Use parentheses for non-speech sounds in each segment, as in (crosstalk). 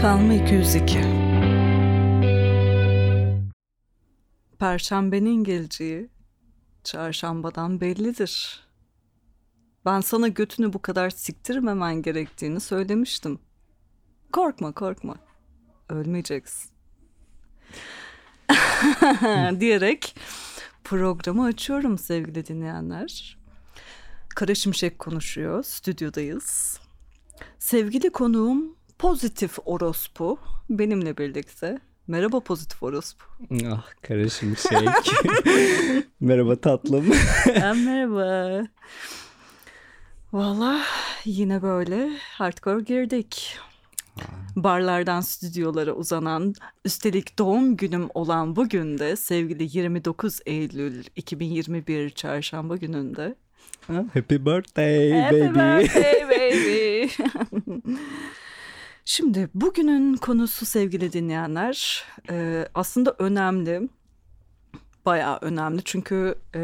Kalma 202 Perşembenin geleceği çarşambadan bellidir. Ben sana götünü bu kadar siktirmemen gerektiğini söylemiştim. Korkma korkma. Ölmeyeceksin. (laughs) diyerek programı açıyorum sevgili dinleyenler. Kara Şimşek konuşuyor. Stüdyodayız. Sevgili konuğum Pozitif Orospu benimle birlikte. Merhaba Pozitif Orospu. Ah kara şimşek. (laughs) merhaba tatlım. (laughs) (laughs) merhaba. Valla yine böyle hardcore girdik. Barlardan stüdyolara uzanan, üstelik doğum günüm olan bugün de sevgili 29 Eylül 2021 çarşamba gününde. Happy birthday Happy baby. birthday baby. Şimdi bugünün konusu sevgili dinleyenler e, aslında önemli. Bayağı önemli çünkü e,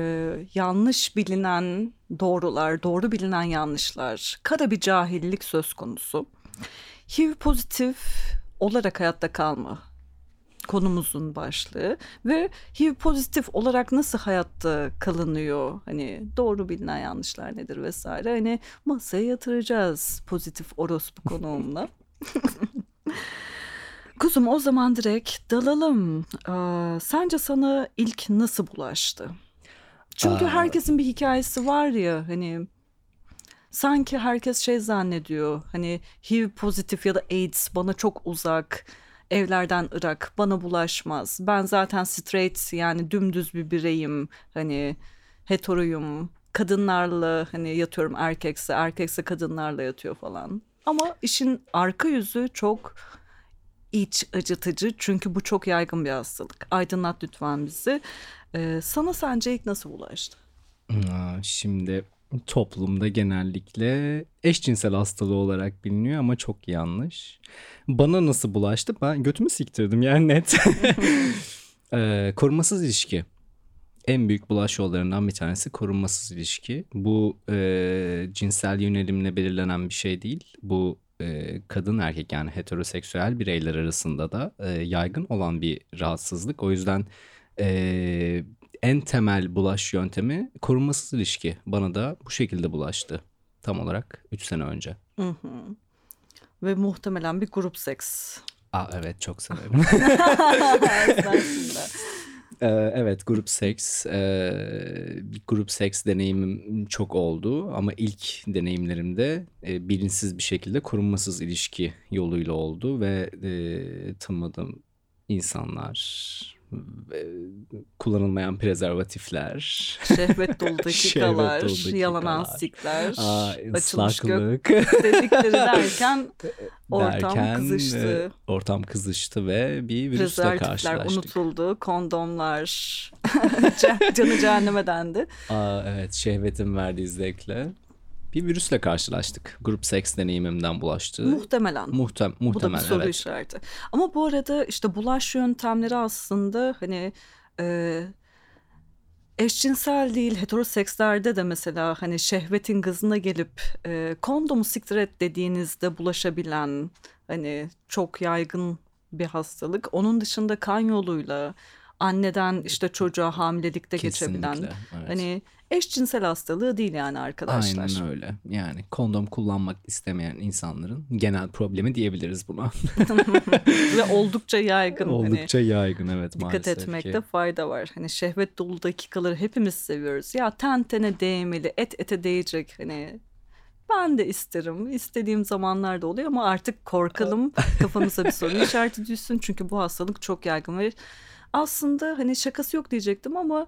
yanlış bilinen doğrular, doğru bilinen yanlışlar, kara bir cahillik söz konusu. HIV pozitif olarak hayatta kalma konumuzun başlığı ve HIV pozitif olarak nasıl hayatta kalınıyor hani doğru bilinen yanlışlar nedir vesaire hani masaya yatıracağız pozitif orospu konuğumla. (laughs) (laughs) Kuzum o zaman direkt dalalım. Ee, sence sana ilk nasıl bulaştı? Çünkü Aa. herkesin bir hikayesi var ya hani sanki herkes şey zannediyor hani HIV pozitif ya da AIDS bana çok uzak evlerden ırak bana bulaşmaz ben zaten straight yani dümdüz bir bireyim hani heteroyum kadınlarla hani yatıyorum erkekse erkekse kadınlarla yatıyor falan ama işin arka yüzü çok iç acıtıcı çünkü bu çok yaygın bir hastalık aydınlat lütfen bizi Ee, sana sence ilk nasıl bulaştı? Aa, Şimdi toplumda genellikle eşcinsel hastalığı olarak biliniyor ama çok yanlış. Bana nasıl bulaştı? Ben götümü siktirdim yani net. (laughs) Ee, korumasız ilişki. En büyük bulaş yollarından bir tanesi korunmasız ilişki. Bu e, cinsel yönelimle belirlenen bir şey değil. Bu e, kadın erkek yani heteroseksüel bireyler arasında da e, yaygın olan bir rahatsızlık. O yüzden e, en temel bulaş yöntemi korunmasız ilişki. Bana da bu şekilde bulaştı. Tam olarak 3 sene önce. Hı hı. Ve muhtemelen bir grup seks. Aa evet çok severim. (laughs) Ee, evet grup seks ee, grup seks deneyimim çok oldu ama ilk deneyimlerimde e, bilinçsiz bir şekilde korunmasız ilişki yoluyla oldu ve e, tanımadığım insanlar kullanılmayan prezervatifler Şehvet dolu (laughs) dakikalar, dolu yalan dakikalar. Aa, açılmış gök delikleri derken (laughs) ortam derken, kızıştı. e, ortam kızıştı ve bir virüsle karşılaştık. unutuldu, kondomlar (laughs) can- canı cehenneme dendi. Aa, evet şehvetin verdiği zevkle bir virüsle karşılaştık. Grup seks deneyimimden bulaştı. Muhtemelen. Muhtem Bu da bir soru evet. işareti. Ama bu arada işte bulaş yöntemleri aslında hani e, eşcinsel değil heterosekslerde de mesela hani şehvetin gazına gelip e, kondomu siktir et dediğinizde bulaşabilen hani çok yaygın bir hastalık. Onun dışında kan yoluyla anneden işte çocuğa hamilelikte geçebilen Kesinlikle. Evet. hani eşcinsel hastalığı değil yani arkadaşlar. Aynen öyle. Yani kondom kullanmak istemeyen insanların genel problemi diyebiliriz buna. (laughs) Ve oldukça yaygın. hani. Oldukça yaygın evet dikkat maalesef etmekte ki. fayda var. Hani şehvet dolu dakikaları hepimiz seviyoruz. Ya ten tene değmeli, et ete değecek. Hani ben de isterim. İstediğim zamanlarda oluyor ama artık korkalım. (laughs) Kafamıza bir soru işareti düşsün. Çünkü bu hastalık çok yaygın ve aslında hani şakası yok diyecektim ama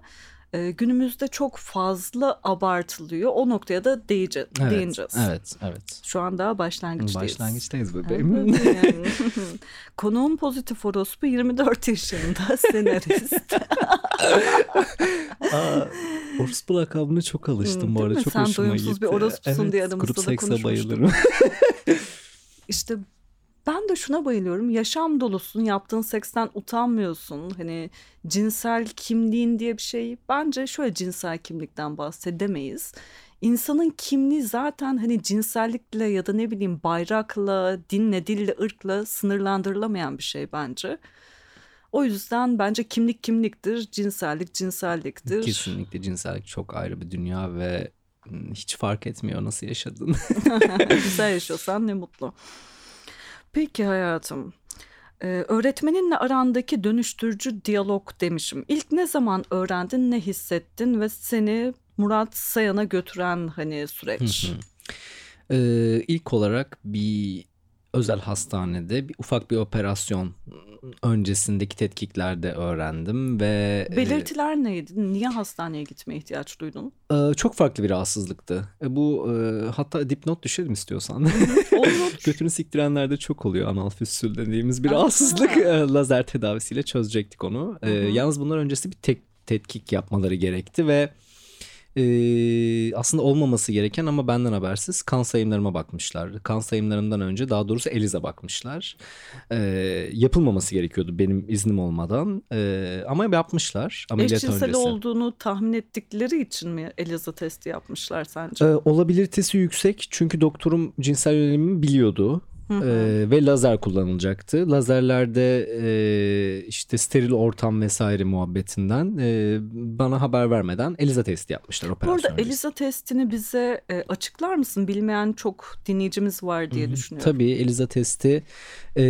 e, günümüzde çok fazla abartılıyor. O noktaya da değece, Evet, değineceğiz. evet, evet. Şu an daha başlangıçtayız. Başlangıçtayız Evet, bebeğim. yani. (laughs) Konuğum pozitif orospu 24 yaşında (laughs) senarist. Aa, orospu lakabına çok alıştım Hı, bu arada mi? çok Sen hoşuma doyumsuz gitti. bir orospusun evet, diye aramızda da konuşmuştuk. bayılırım. (laughs) işte ben de şuna bayılıyorum. Yaşam dolusun, yaptığın seksten utanmıyorsun. Hani cinsel kimliğin diye bir şey bence şöyle cinsel kimlikten bahsedemeyiz. insanın kimliği zaten hani cinsellikle ya da ne bileyim bayrakla, dinle, dille, ırkla sınırlandırılamayan bir şey bence. O yüzden bence kimlik kimliktir, cinsellik cinselliktir. Kesinlikle cinsellik çok ayrı bir dünya ve hiç fark etmiyor nasıl yaşadın. (laughs) Güzel yaşıyorsan ne mutlu. Peki hayatım. Ee, öğretmeninle arandaki dönüştürücü diyalog demişim. İlk ne zaman öğrendin, ne hissettin ve seni Murat Sayan'a götüren hani süreç? Ee, ilk olarak bir özel hastanede bir ufak bir operasyon öncesindeki tetkiklerde öğrendim ve e, Belirtiler neydi? Niye hastaneye gitmeye ihtiyaç duydun? e, çok farklı bir rahatsızlıktı. E, bu e, hatta dipnot düşelim istiyorsan. (laughs) Götünü siktirenlerde çok oluyor anal füstül dediğimiz bir Aha. rahatsızlık. E, Lazer tedavisiyle çözecektik onu. E, yalnız bunlar öncesi bir tek tetkik yapmaları gerekti ve e, aslında olmaması gereken ama benden habersiz kan sayımlarıma bakmışlar. Kan sayımlarımdan önce daha doğrusu Eliza bakmışlar. E, yapılmaması gerekiyordu benim iznim olmadan E, ama yapmışlar ameliyat Eşcinsel öncesi. olduğunu tahmin ettikleri için mi Eliza testi yapmışlar sence? E, olabilitesi yüksek çünkü doktorum cinsel yönelimimi biliyordu. Ee, ve lazer kullanılacaktı. Lazerlerde e, işte steril ortam vesaire muhabbetinden e, bana haber vermeden ELISA testi yapmışlar operasyon öncesi. Eliza testini bize e, açıklar mısın? Bilmeyen çok dinleyicimiz var diye Hı hı. düşünüyorum. Tabii ELISA testi e,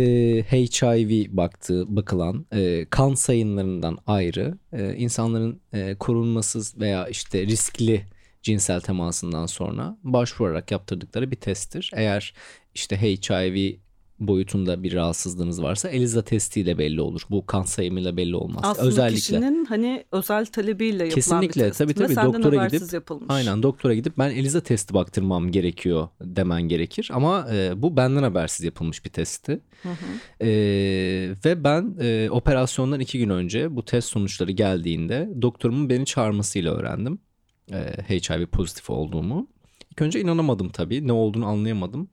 HIV baktığı bakılan e, kan sayımlarından ayrı e, insanların e, korunmasız veya işte riskli cinsel temasından sonra başvurarak yaptırdıkları bir testtir. Eğer işte HIV boyutunda bir rahatsızlığınız varsa ELISA testiyle belli olur. Bu kan sayımıyla belli olmaz. Aslında Özellikle kişinin hani özel talebiyle yapılan Kesinlikle, bir test. tabii, tabii. Doktora gidip- yapılmış. Aynen doktora gidip ben ELISA testi baktırmam gerekiyor demen gerekir. Ama e, bu benden habersiz yapılmış bir testti. Hı hı. E, ve ben e, operasyondan iki gün önce bu test sonuçları geldiğinde doktorumun beni çağırmasıyla öğrendim. E, HIV pozitif olduğumu. İlk önce inanamadım tabii. Ne olduğunu anlayamadım.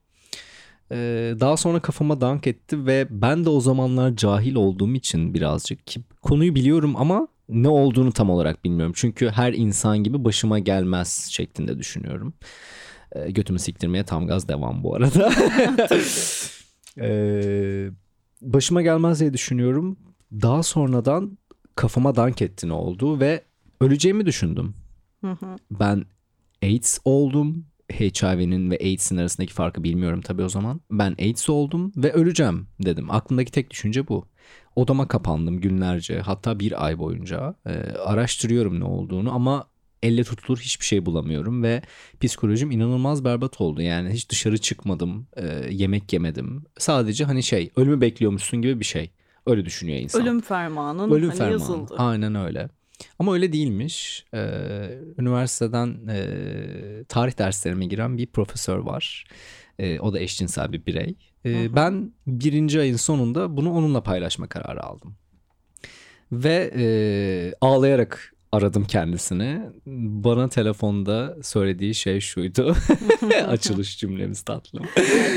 E, daha sonra kafama dank etti ve ben de o zamanlar cahil olduğum için birazcık ki konuyu biliyorum ama ne olduğunu tam olarak bilmiyorum. Çünkü her insan gibi başıma gelmez şeklinde düşünüyorum. E, götümü siktirmeye tam gaz devam bu arada. (laughs) (laughs) E, başıma gelmez diye düşünüyorum. Daha sonradan kafama dank etti ne oldu ve öleceğimi düşündüm. Hı hı. Ben AIDS oldum. HIV'nin ve AIDS'in arasındaki farkı bilmiyorum tabii o zaman. Ben AIDS oldum ve öleceğim dedim. Aklımdaki tek düşünce bu. Odama kapandım günlerce hatta bir ay boyunca. Ee, araştırıyorum ne olduğunu ama elle tutulur hiçbir şey bulamıyorum ve psikolojim inanılmaz berbat oldu. Yani hiç dışarı çıkmadım, e, yemek yemedim. Sadece hani şey ölümü bekliyormuşsun gibi bir şey. Öyle düşünüyor insan. Ölüm fermanın Ölüm hani fermanı. yazıldı. Aynen öyle. Ama öyle değilmiş. Ee, üniversiteden e, tarih derslerime giren bir profesör var. E, o da eşcinsel bir birey. E, Hı hı. Ben birinci ayın sonunda bunu onunla paylaşma kararı aldım. Ve e, ağlayarak aradım kendisini. Bana telefonda söylediği şey şuydu. (laughs) (laughs) Açılış cümlemiz tatlım.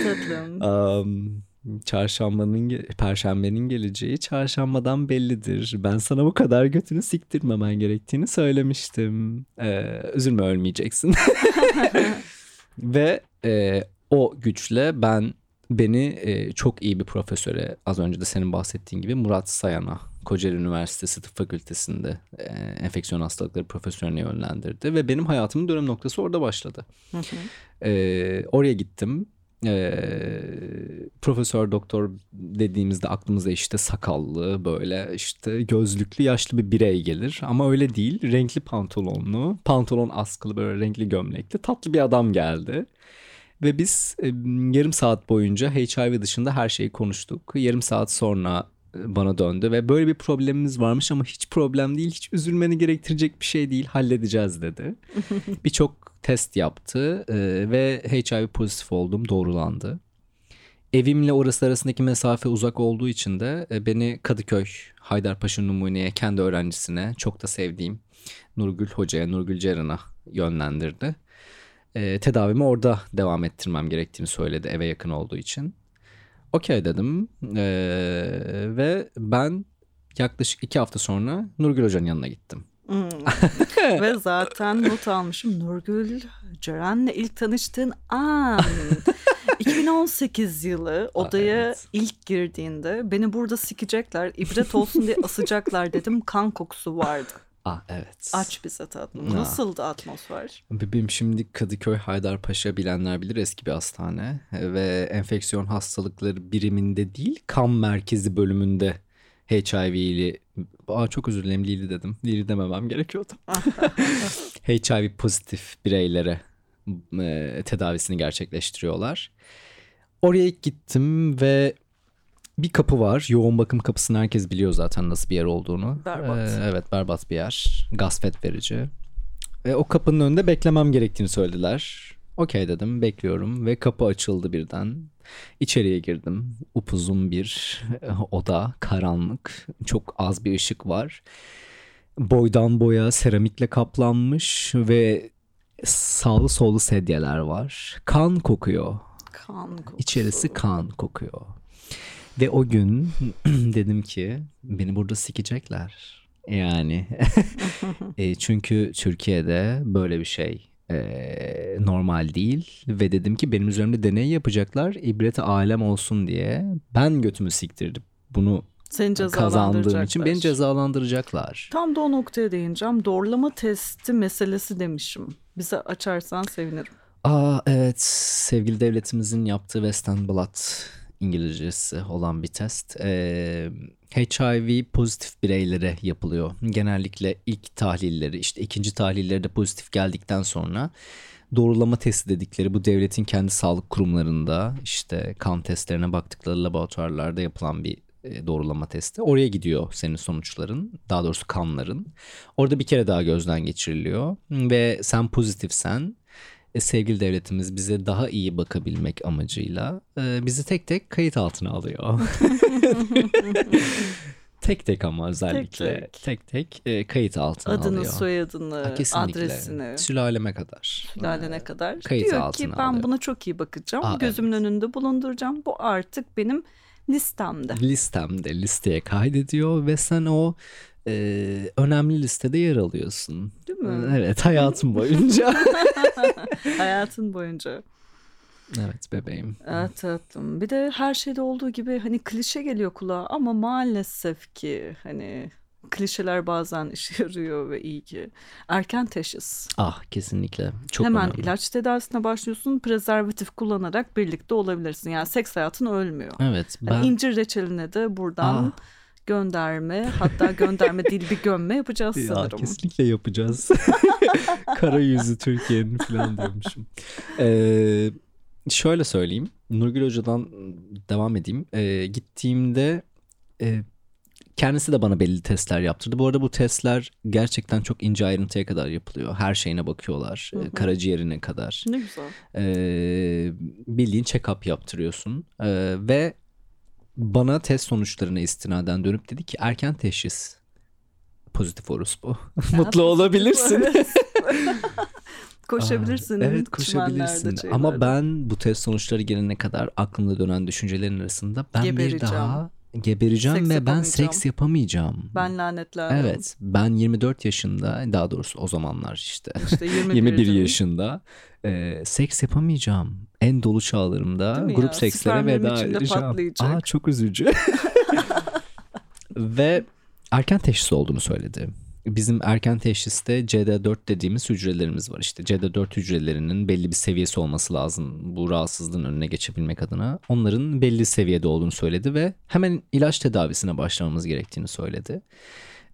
Tatlım. Am, çarşambanın perşembenin geleceği çarşambadan bellidir. Ben sana bu kadar götünü siktirmemen gerektiğini söylemiştim. Ee, üzülme ölmeyeceksin. (laughs) Ve e, o güçle ben beni e, çok iyi bir profesöre az önce de senin bahsettiğin gibi Murat Sayan'a Kocaeli Üniversitesi Tıp Fakültesi'nde e, enfeksiyon hastalıkları profesörüne yönlendirdi ve benim hayatımın dönüm noktası orada başladı. Ee, oraya gittim. Ee, profesör doktor dediğimizde aklımıza işte sakallı böyle işte gözlüklü yaşlı bir birey gelir. Ama öyle değil renkli pantolonlu pantolon askılı böyle renkli gömlekli tatlı bir adam geldi. Ve biz e, yarım saat boyunca HIV dışında her şeyi konuştuk. Yarım saat sonra e, bana döndü ve böyle bir problemimiz varmış ama hiç problem değil hiç üzülmeni gerektirecek bir şey değil halledeceğiz dedi. birçok (laughs) test yaptı e, ve HIV pozitif olduğum doğrulandı. Evimle orası arasındaki mesafe uzak olduğu için de e, beni Kadıköy Haydarpaşa Numune'ye kendi öğrencisine çok da sevdiğim Nurgül Hoca'ya, Nurgül Ceren'a yönlendirdi. E, tedavimi orada devam ettirmem gerektiğini söyledi eve yakın olduğu için. Okey dedim E, ve ben yaklaşık iki hafta sonra Nurgül Hoca'nın yanına gittim. (laughs) Ve zaten not almışım Nurgül Ceren'le ilk tanıştığın an. (laughs) 2018 yılı odaya evet. ilk girdiğinde beni burada sikecekler, ibret olsun diye asacaklar dedim. (laughs) Kan kokusu vardı. Ah evet. Aç bize tatlım. Ah. Nasıldı atmosfer? Bebeğim şimdi Kadıköy Haydarpaşa bilenler bilir eski bir hastane ve enfeksiyon hastalıkları biriminde değil kan merkezi bölümünde HIV'li Aa çok özür dilerim Lili dedim. Lili dememem gerekiyordu. (laughs) HIV pozitif bireylere e, tedavisini gerçekleştiriyorlar. Oraya ilk gittim ve bir kapı var. Yoğun bakım kapısını herkes biliyor zaten nasıl bir yer olduğunu. Berbat. Ee, evet berbat bir yer. Gasfet verici. Ve o kapının önünde beklemem gerektiğini söylediler. Okey dedim bekliyorum ve kapı açıldı birden. İçeriye girdim. Upuzun bir oda, karanlık. Çok az bir ışık var. Boydan boya seramikle kaplanmış ve sağlı sollu sedyeler var. Kan kokuyor. Kan kokusu. İçerisi kan kokuyor. Ve o gün (clears throat) dedim ki beni burada sikecekler. Yani (laughs) E, çünkü Türkiye'de böyle bir şey e, normal değil ve dedim ki benim üzerimde deney yapacaklar ibreti alem olsun diye ben götümü siktirdim bunu Seni kazandığım için beni cezalandıracaklar. Tam da o noktaya değineceğim. Doğrulama testi meselesi demişim. Bize açarsan sevinirim. Aa evet sevgili devletimizin yaptığı West End Blot İngilizcesi olan bir test. Ee, HIV pozitif bireylere yapılıyor. Genellikle ilk tahlilleri işte ikinci tahlilleri de pozitif geldikten sonra doğrulama testi dedikleri bu devletin kendi sağlık kurumlarında işte kan testlerine baktıkları laboratuvarlarda yapılan bir e, doğrulama testi. Oraya gidiyor senin sonuçların, daha doğrusu kanların. Orada bir kere daha gözden geçiriliyor ve sen pozitifsen e, sevgili devletimiz bize daha iyi bakabilmek amacıyla e, bizi tek tek kayıt altına alıyor. (laughs) tek tek ama özellikle tek. tek tek, e, kayıt altına Adını, alıyor. soyadını, Ha, kesinlikle. adresini, Sülaleme kadar. sülalene kadar. kayıt Diyor ki altına ben alıyor. buna çok iyi bakacağım. Aa, Gözümün önünde bulunduracağım. Bu artık benim listemde. listemde listeye kaydediyor ve sen o e, önemli listede yer alıyorsun. Değil mi? Evet hayatım boyunca. (laughs) Hayatın boyunca. evet bebeğim. Evet tatlım. Bir de her şeyde olduğu gibi hani klişe geliyor kulağa ama maalesef ki hani klişeler bazen işe yarıyor ve iyi ki. Erken teşhis. Ah kesinlikle. Çok Hemen önemli. ilaç tedavisine başlıyorsun. Prezervatif kullanarak birlikte olabilirsin. Yani seks hayatın ölmüyor. Evet Hani ben incir reçeline de buradan Ah. Gönderme hatta gönderme değil bir gömme yapacağız Ya, sanırım. kesinlikle yapacağız. (laughs) Kara yüzü Türkiye'nin falan diyormuşum. Ee, şöyle söyleyeyim. Nurgül Hoca'dan devam edeyim. Ee, gittiğimde e, kendisi de bana belli testler yaptırdı. Bu arada bu testler gerçekten çok ince ayrıntıya kadar yapılıyor. Her şeyine bakıyorlar. Hı Ee, hı. Karaciğerine kadar. Ne güzel. Ee, bildiğin check-up yaptırıyorsun. Ee, ve bana test sonuçlarına istinaden dönüp dedi ki erken teşhis. Pozitif orospu. (laughs) Mutlu olabilirsin. (laughs) Koşabilirsin. Aa, Evet koşabilirsin. şeylerde. Ama ben bu test sonuçları gelene kadar aklımda dönen düşüncelerin arasında ben bir daha gebereceğim Seks ve ben seks yapamayacağım. Ben lanetlendim. Evet ben 24 yaşında daha doğrusu o zamanlar işte İşte 21, 21 canım. yaşında e, seks yapamayacağım. En dolu çağlarımda grup ya? sekslere veda edeceğim. Aa çok üzücü. (laughs) Ve erken teşhis olduğunu söyledi. Bizim erken teşhiste CD4 dediğimiz hücrelerimiz var. İşte CD4 hücrelerinin belli bir seviyesi olması lazım bu rahatsızlığın önüne geçebilmek adına. Onların belli seviyede olduğunu söyledi ve hemen ilaç tedavisine başlamamız gerektiğini söyledi.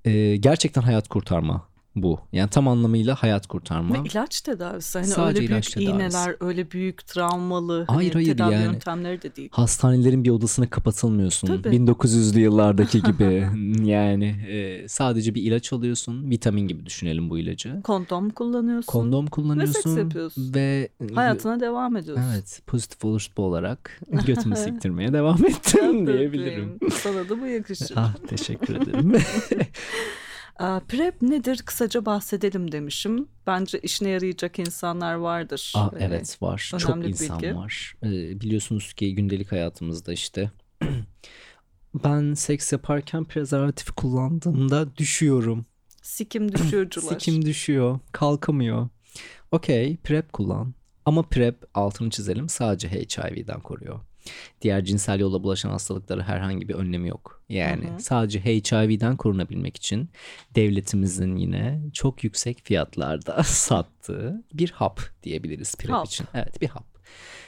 Ee, gerçekten hayat kurtarma bu. Yani tam anlamıyla hayat kurtarma. Ve ilaç tedavisi. Hani Sadece öyle ilaç büyük tedavisi. iğneler, öyle büyük travmalı hani Hayır, tedavi yani. yöntemleri de değil. Hastanelerin bir odasına kapatılmıyorsun. Tabii. 1900'lü yıllardaki (laughs) gibi. yani e, sadece bir ilaç alıyorsun. Vitamin gibi düşünelim bu ilacı. Kondom kullanıyorsun. Kondom kullanıyorsun. yapıyorsun. Ve Hayatına devam ediyorsun. Evet pozitif olursa olarak (laughs) götümü siktirmeye devam ettim diyebilirim. Sana da bu yakışır. ah teşekkür ederim. (laughs) PrEP nedir kısaca bahsedelim demişim. Bence işine yarayacak insanlar vardır. Aa, Hani evet var. önemli Çok insan bilgi. var. Ee, biliyorsunuz ki gündelik hayatımızda işte (clears throat) ben seks yaparken prezervatif kullandığımda düşüyorum. Sikim (clears throat) düşüyorcular. Sikim düşüyor, kalkamıyor. Okey, PrEP kullan. Ama PrEP altını çizelim sadece HIV'den koruyor. Diğer cinsel yolla bulaşan hastalıklara herhangi bir önlemi yok. Yani Hı hı. sadece HIV'den korunabilmek için devletimizin yine çok yüksek fiyatlarda (laughs) sattığı bir hap diyebiliriz PrEP Hap. için. Evet, bir hap.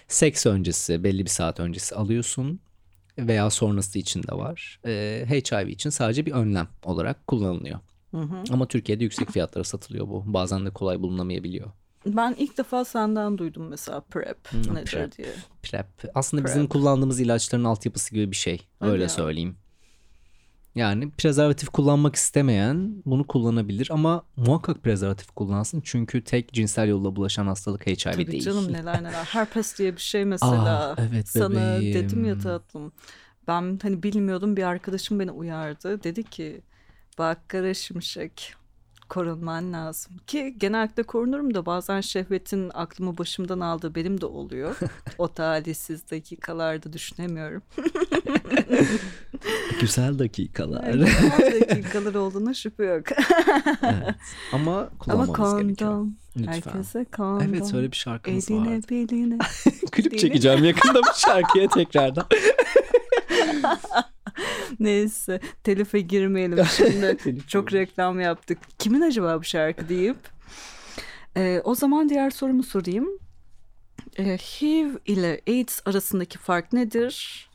Seks öncesi, belli bir saat öncesi alıyorsun veya sonrası için de var. Ee, HIV için sadece bir önlem olarak kullanılıyor. Hı hı. Ama Türkiye'de yüksek fiyatlara satılıyor bu. Bazen de kolay bulunamayabiliyor. Ben ilk defa senden duydum mesela PrEP Hı, nedir PrEP. diye. PrEP. Aslında PrEP. bizim kullandığımız ilaçların altyapısı gibi bir şey. Hadi Öyle ya. söyleyeyim. Yani prezervatif kullanmak istemeyen bunu kullanabilir ama muhakkak prezervatif kullansın. Çünkü tek cinsel yolla bulaşan hastalık HIV Tabii değil. canım neler neler. (laughs) Herpes diye bir şey mesela. Ah, evet Sana bebeğim. dedim ya tatlım. Ben hani bilmiyordum bir arkadaşım beni uyardı. Dedi ki bak Kara Şimşek korunman lazım. Ki genellikle korunurum da bazen şehvetin aklımı başımdan aldığı benim de oluyor. (laughs) o talihsiz dakikalarda düşünemiyorum. (laughs) Güzel dakikalar. O dakikalar olduğuna şüphe yok. evet. Ama Ama kullanmamız gerekiyor. kondom. Lütfen. Herkese kondom. Evet öyle bir şarkımız Eline vardı. beline. (laughs) Klip çekeceğim yakında bu şarkıya tekrardan. (laughs) Neyse telife girmeyelim şimdi. (laughs) Çok reklam yaptık. Kimin acaba bu şarkı deyip. Ee, o zaman diğer sorumu sorayım. Ee, HIV ile AIDS arasındaki fark nedir?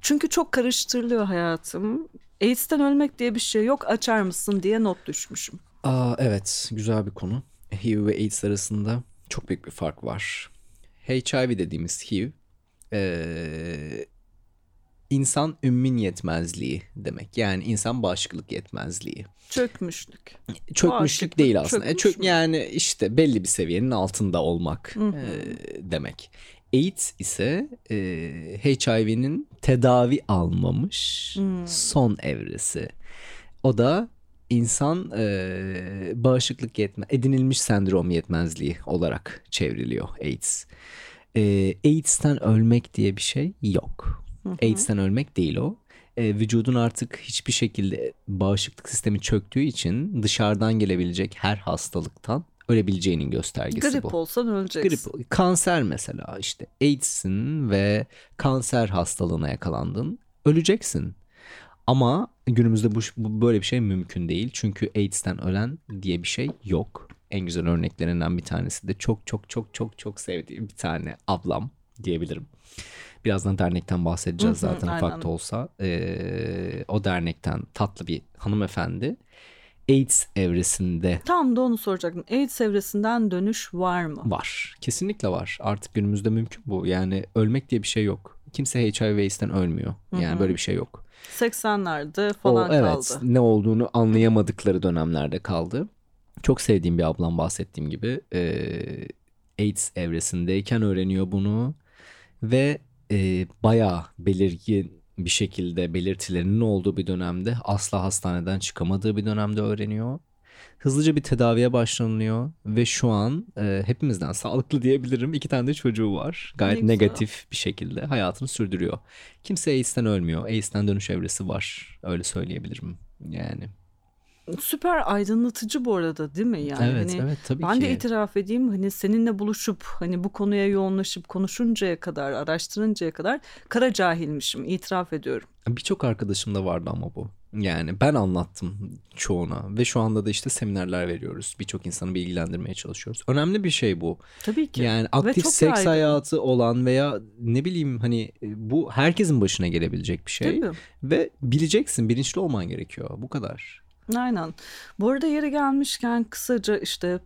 Çünkü çok karıştırılıyor hayatım. AIDS'ten ölmek diye bir şey yok açar mısın diye not düşmüşüm. Aa, evet güzel bir konu. HIV ve AIDS arasında çok büyük bir fark var. HIV dediğimiz HIV eee, insan ümmin yetmezliği demek. Yani insan bağışıklık yetmezliği. Çökmüşlük. Çökmüşlük Bağışıklık değil aslında. E, çökmüş çök, mü? yani işte belli bir seviyenin altında olmak eee, demek. AIDS ise eee, HIV'nin tedavi almamış Hmm. son evresi. O da insan eee, bağışıklık yetme edinilmiş sendrom yetmezliği olarak çevriliyor AIDS. Eee, AIDS'ten ölmek diye bir şey yok. Hı hı. AIDS'ten ölmek değil o. Eee, vücudun artık hiçbir şekilde bağışıklık sistemi çöktüğü için dışarıdan gelebilecek her hastalıktan ölebileceğinin göstergesi Grip bu. olsan öleceksin. Grip, kanser mesela işte AIDS'in ve kanser hastalığına yakalandın öleceksin. Ama günümüzde bu, bu böyle bir şey mümkün değil. Çünkü AIDS'ten ölen diye bir şey yok. En güzel örneklerinden bir tanesi de çok çok çok çok çok sevdiğim bir tane ablam diyebilirim. Birazdan dernekten bahsedeceğiz zaten ufak da olsa. Ee, o dernekten tatlı bir hanımefendi. AIDS evresinde Tam da onu soracaktım. AIDS evresinden dönüş var mı? Var. Kesinlikle var. Artık günümüzde mümkün bu. Yani ölmek diye bir şey yok. Kimse HIV AIDS'ten ölmüyor. Yani Hı hı. böyle bir şey yok. 80'lerde O falan evet kaldı. ne olduğunu anlayamadıkları dönemlerde kaldı. Çok sevdiğim bir ablam bahsettiğim gibi eee, AIDS evresindeyken öğreniyor bunu ve eee bayağı belirgin bir şekilde belirtilerinin olduğu bir dönemde asla hastaneden çıkamadığı bir dönemde öğreniyor. Hızlıca bir tedaviye başlanılıyor ve şu an e, hepimizden sağlıklı diyebilirim. İki tane de çocuğu var. Gayet Ne güzel. negatif bir şekilde hayatını sürdürüyor. Kimse AIDS'ten ölmüyor. AIDS'ten dönüş evresi var. Öyle söyleyebilirim. Yani. Süper aydınlatıcı bu arada değil mi? Yani evet, hani evet tabii ben ki. de itiraf edeyim hani seninle buluşup hani bu konuya yoğunlaşıp konuşuncaya kadar, araştırıncaya kadar kara cahilmişim. itiraf ediyorum. Birçok arkadaşım da vardı ama bu. Yani ben anlattım çoğuna ve şu anda da işte seminerler veriyoruz. Birçok insanı bilgilendirmeye çalışıyoruz. Önemli bir şey bu. Tabii ki. Yani aktif seks yaygın. hayatı olan veya ne bileyim hani e, bu herkesin başına gelebilecek bir şey. Tabii. Ve bileceksin, bilinçli olman gerekiyor. Bu kadar. Aynen. Bu arada yeri gelmişken kısaca işte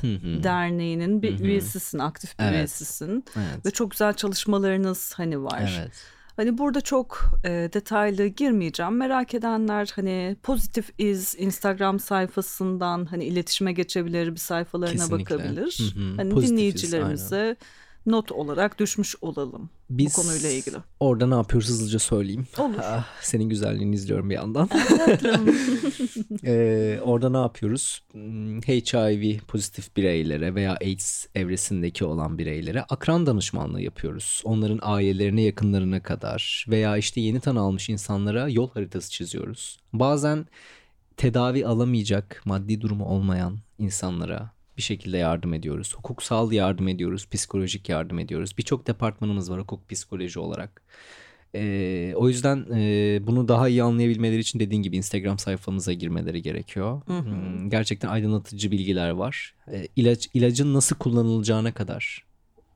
Hı hı. Derneği'nin bir üyesisin, aktif bir Evet. üyesisin Evet. ve çok güzel çalışmalarınız hani var. Evet. Hani burada çok e, detaylı girmeyeceğim. Merak edenler hani Positive Is Instagram sayfasından hani iletişime geçebilir, bir sayfalarına Kesinlikle. bakabilir. Hı hı. Hani Positive Is, dinleyicilerimize not olarak düşmüş olalım Biz bu konuyla ilgili. orada ne yapıyoruz hızlıca söyleyeyim. Olur. (laughs) Ah, senin güzelliğini izliyorum bir yandan. (laughs) (laughs) Ee, orada ne yapıyoruz? Hmm, HIV pozitif bireylere veya AIDS evresindeki olan bireylere akran danışmanlığı yapıyoruz. Onların ailelerine, yakınlarına kadar veya işte yeni tanı almış insanlara yol haritası çiziyoruz. Bazen tedavi alamayacak maddi durumu olmayan insanlara bir şekilde yardım ediyoruz. Hukuksal yardım ediyoruz, psikolojik yardım ediyoruz. Birçok departmanımız var hukuk psikoloji olarak. Ee, o yüzden e, bunu daha iyi anlayabilmeleri için dediğin gibi Instagram sayfamıza girmeleri gerekiyor. Hmm, gerçekten aydınlatıcı bilgiler var. Ee, ilaç ilacın nasıl kullanılacağına kadar